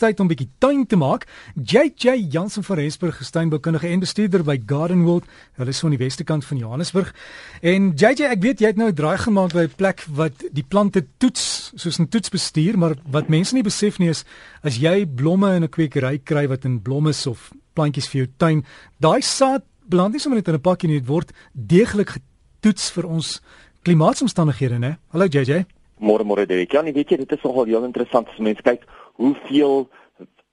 tyd om 'n bietjie tuin te maak. JJ Jansen van Rensburg, gesteinboukundige en bestuurder by Garden World. Hulle is van die weste kant van Johannesburg. En JJ, ek weet jy het nou 'n draai gemaak by 'n plek wat die plante toets, soos 'n toetsbestuur, maar wat mense nie besef nie is as jy blomme in 'n kwekery kry wat in blomme is of plantjies vir jou tuin, daai saad beland nie sommer net in 'n pakkie nie, dit word deeglik getoets vir ons klimaatsomstandighede, né? Hallo JJ. Môre môre Derek. Ja, nee, weet jy, dit is nogal heel interessant as mense kyk hoeveel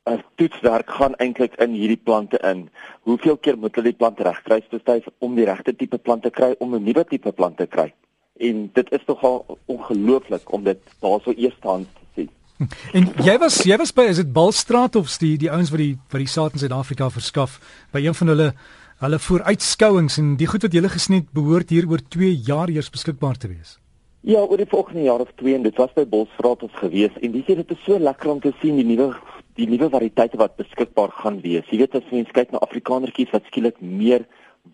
uh, toetswerk gaan eintlik in hierdie plante in. Hoeveel keer moet hulle die plant regkry spesifiek om die regte tipe plant te kry om 'n nuwe tipe plant te kry? En dit is nogal ongelooflik om dit daarso eerstaan te sien. En jy was jy was by is dit Balstraat of die die ouens wat die wat die saad in Suid-Afrika verskaf by een van hulle hulle vooruitskouings en die goed wat jy gele gesniet behoort hier oor 2 jaar eers beskikbaar te wees. Ja, oor die volgende jaar of twee en dit was by Bosvraat ons gewees en dis dit is so lekker om te sien die nuwe die nuwe variëteite wat beskikbaar gaan wees. Jy weet as mens kyk na afrikanertjies wat skielik meer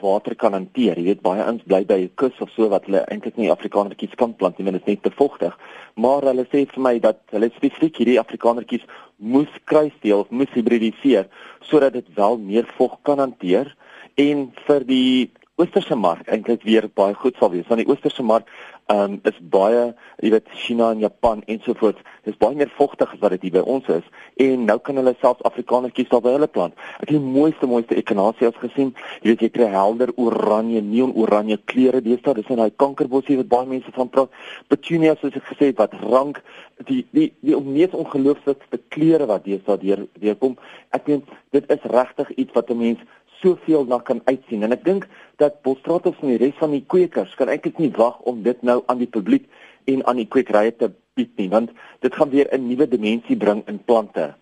water kan hanteer. Jy weet baie ons bly by 'n kus of so wat hulle eintlik nie afrikanertjies kan plant nie, want dit is net te vogtig. Maar hulle sê vir my dat hulle spesifiek hierdie afrikanertjies moes kruisdeel of moes hibridiseer sodat dit wel meer vog kan hanteer en vir die oosterse mark eintlik weer baie goed sal wees. Want die oosterse mark um, is baie, jy weet, China en Japan ensovoorts, dis baie meer vogtig as wat dit hier by ons is en nou kan hulle selfs Afrikanertjies daar by hulle plant. Ek het die mooiste mooiste ekenasias gesien. Jy weet jy kry helder oranje, neon oranje kleure deesdae. Dis in daai kankerbosie wat baie mense van praat. Petunias soos ek gesê het wat rank die die die mees ongelooflikste kleure wat deesdae deur deurkom. Ek meen dit is regtig iets wat 'n mens soveel na kan uitsien en ek dink dat Bosstratos en die res van die kwekers kan eintlik nie wag om dit nou aan die publiek en aan die kwekerye te bied nie want dit gaan weer 'n nuwe dimensie bring in plante.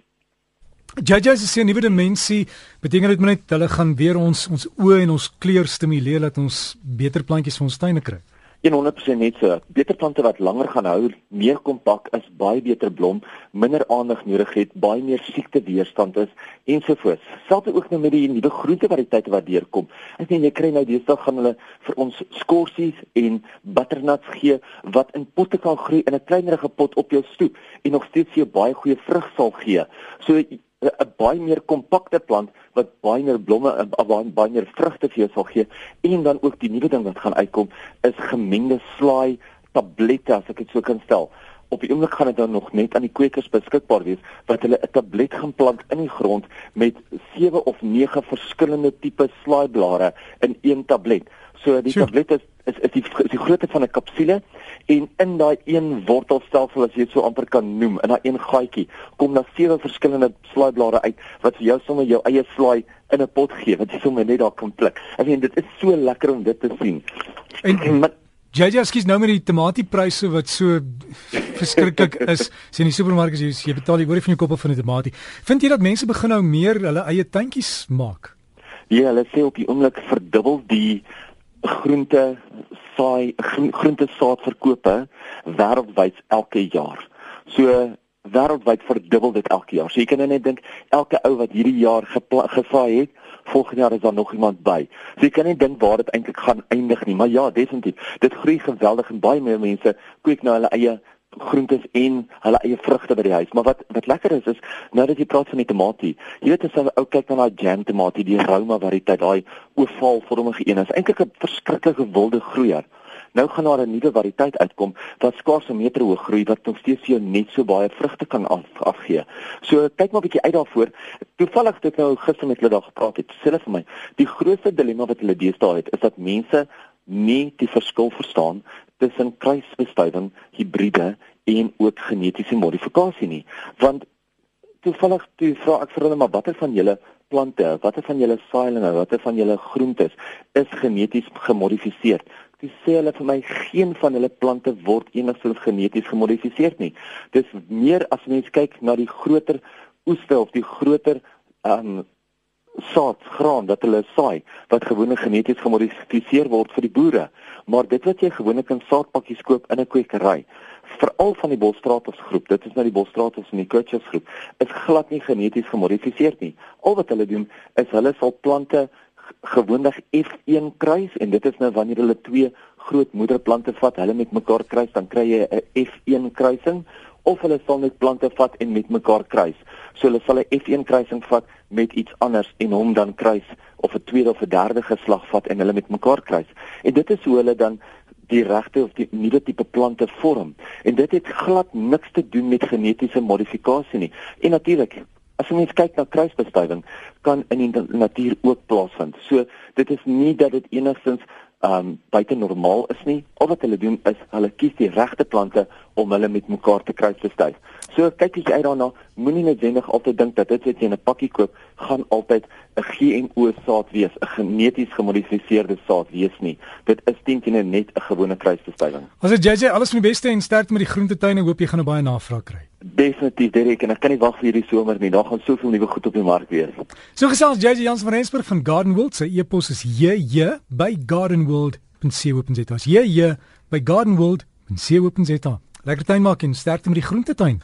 Jaja sê 'n nuwe dimensie beteken dit net hulle gaan weer ons ons oë en ons kleur stimuleer dat ons beter plantjies vir ons tuine kry. 100% net so. Beter plante wat langer gaan hou, meer kompak is, baie beter blom, minder aandag nodig het, baie meer siekteweerstand is ensovoorts. Selfs ook nou met die nuwe groentevariëteite wat deurkom. Ek sien jy kry nou deesdae gaan hulle vir ons skorsies en butternuts gee wat in potte kan groei in 'n kleinerige pot op jou stoep en nog steeds vir jou baie goeie vrug sal gee. So 'n baie meer kompakte plant wat baie meer blomme en baie, baie meer vrugte vir jou sal gee en dan ook die nuwe ding wat gaan uitkom is gemengde slaai tablette as ek dit so kan stel. Op die oomblik gaan dit dan nog net aan die kwekers beskikbaar wees wat hulle 'n tablet gaan plant in die grond met 7 of 9 verskillende tipe slaaiblare in een tablet. So die sure. tablet is is is die is die grootte van 'n kapsule en in daai een wortelstelsel as jy dit so amper kan noem in daai een gaatjie kom daar sewe verskillende slaaiblare uit wat vir jou sommer jou eie slaai in 'n pot gee wat jy sommer net daar kan pluk. Ek meen dit is so lekker om dit te sien. En maar JJ skies nou met die tomatiepryse wat so verskriklik is. Sien die supermarkte jy, jy betaal jy oor van jou koppe van die tomatie. Vind jy dat mense begin nou meer hulle eie tuintjies maak? Ja, hulle sê op die oomblik verdubbel die groente saai groente saadverkope wêreldwyd elke jaar. So wêreldwyd verdubbel dit elke jaar. So jy kan nou net dink elke ou wat hierdie jaar gesaai het, volgende jaar is daar nog iemand by. So jy kan net dink waar dit eintlik gaan eindig nie, maar ja, definitief. Dit groei geweldig en baie meer mense kweek nou hulle eie groentes en hulle eie vrugte by die huis. Maar wat wat lekker is is nou dat jy praat van die tamatie. Jy weet as jy ou kyk na daai jam tamatie, die Roma variëteit, daai ovaalvormige een, is eintlik 'n verskriklike wilde groeier. Nou gaan daar 'n nuwe variëteit uitkom wat skaars 'n meter hoog groei wat nog steeds vir jou net so baie vrugte kan af, afgee. So kyk maar 'n bietjie uit daarvoor. Toevallig het ek nou gister met hulle daar gepraat het. Sê vir my, die grootste dilemma wat hulle deesdae het, is dat mense nie die verskil verstaan tussen kruisbestuiving, hibriede en ook genetiese modifikasie nie. Want toevallig toe vra ek vir hulle maar watter van julle plante, watter van julle saailinge, watter van julle groentes is geneties gemodifiseer? Toe sê hulle vir my geen van hulle plante word enigsins geneties gemodifiseer nie. Dis meer as mens kyk na die groter oeste of die groter um, saad graan wat hulle saai wat gewoonlik geneties gemodifiseer word vir die boere maar dit wat jy gewoonlik in saadpakkies koop in 'n kwekery veral van die Bosstratos groep dit is nou die Bosstratos en die Kutchers groep is glad nie geneties gemodifiseer nie al wat hulle doen is hulle sal plante gewoonlik F1 kruis en dit is nou wanneer hulle twee groot moederplante vat hulle met mekaar kruis dan kry jy 'n F1 kruising of hulle sal net plante vat en met mekaar kruis. So hulle sal 'n F1 kruising vat met iets anders en hom dan kruis of 'n tweede of 'n derde geslag vat en hulle met mekaar kruis. En dit is hoe hulle dan die regte of die nuwe tipe plante vorm. En dit het glad niks te doen met genetiese modifikasie nie. En natuurlik As jy mens kyk na kruisbestuiving, kan in die natuur ook plaasvind. So dit is nie dat dit enigstens um buite normaal is nie. Al wat hulle doen is hulle kies die regte plante om hulle met mekaar te kruisbestuif. So kyk as jy uit daarna, moenie noodwendig altyd dink dat dit wat jy in 'n pakkie koop, gaan altyd 'n GMO saad wees, 'n geneties gemodifiseerde saad wees nie. Dit is teen teen net 'n gewone kruisbestuiving. As dit JJ alles van die beste en sterkte met die groentetuine, hoop jy gaan 'n baie navraag kry. Definitief, Derek, en ek kan nie wag vir hierdie somer nie. Daar gaan soveel nuwe goed op die mark wees. So gesels JJ Jans van Rensburg van Garden World. Sy e-pos is jj by gardenworld.co.za. Jj by gardenworld.co.za. Lekker tuin maak en sterkte met die groentetuin.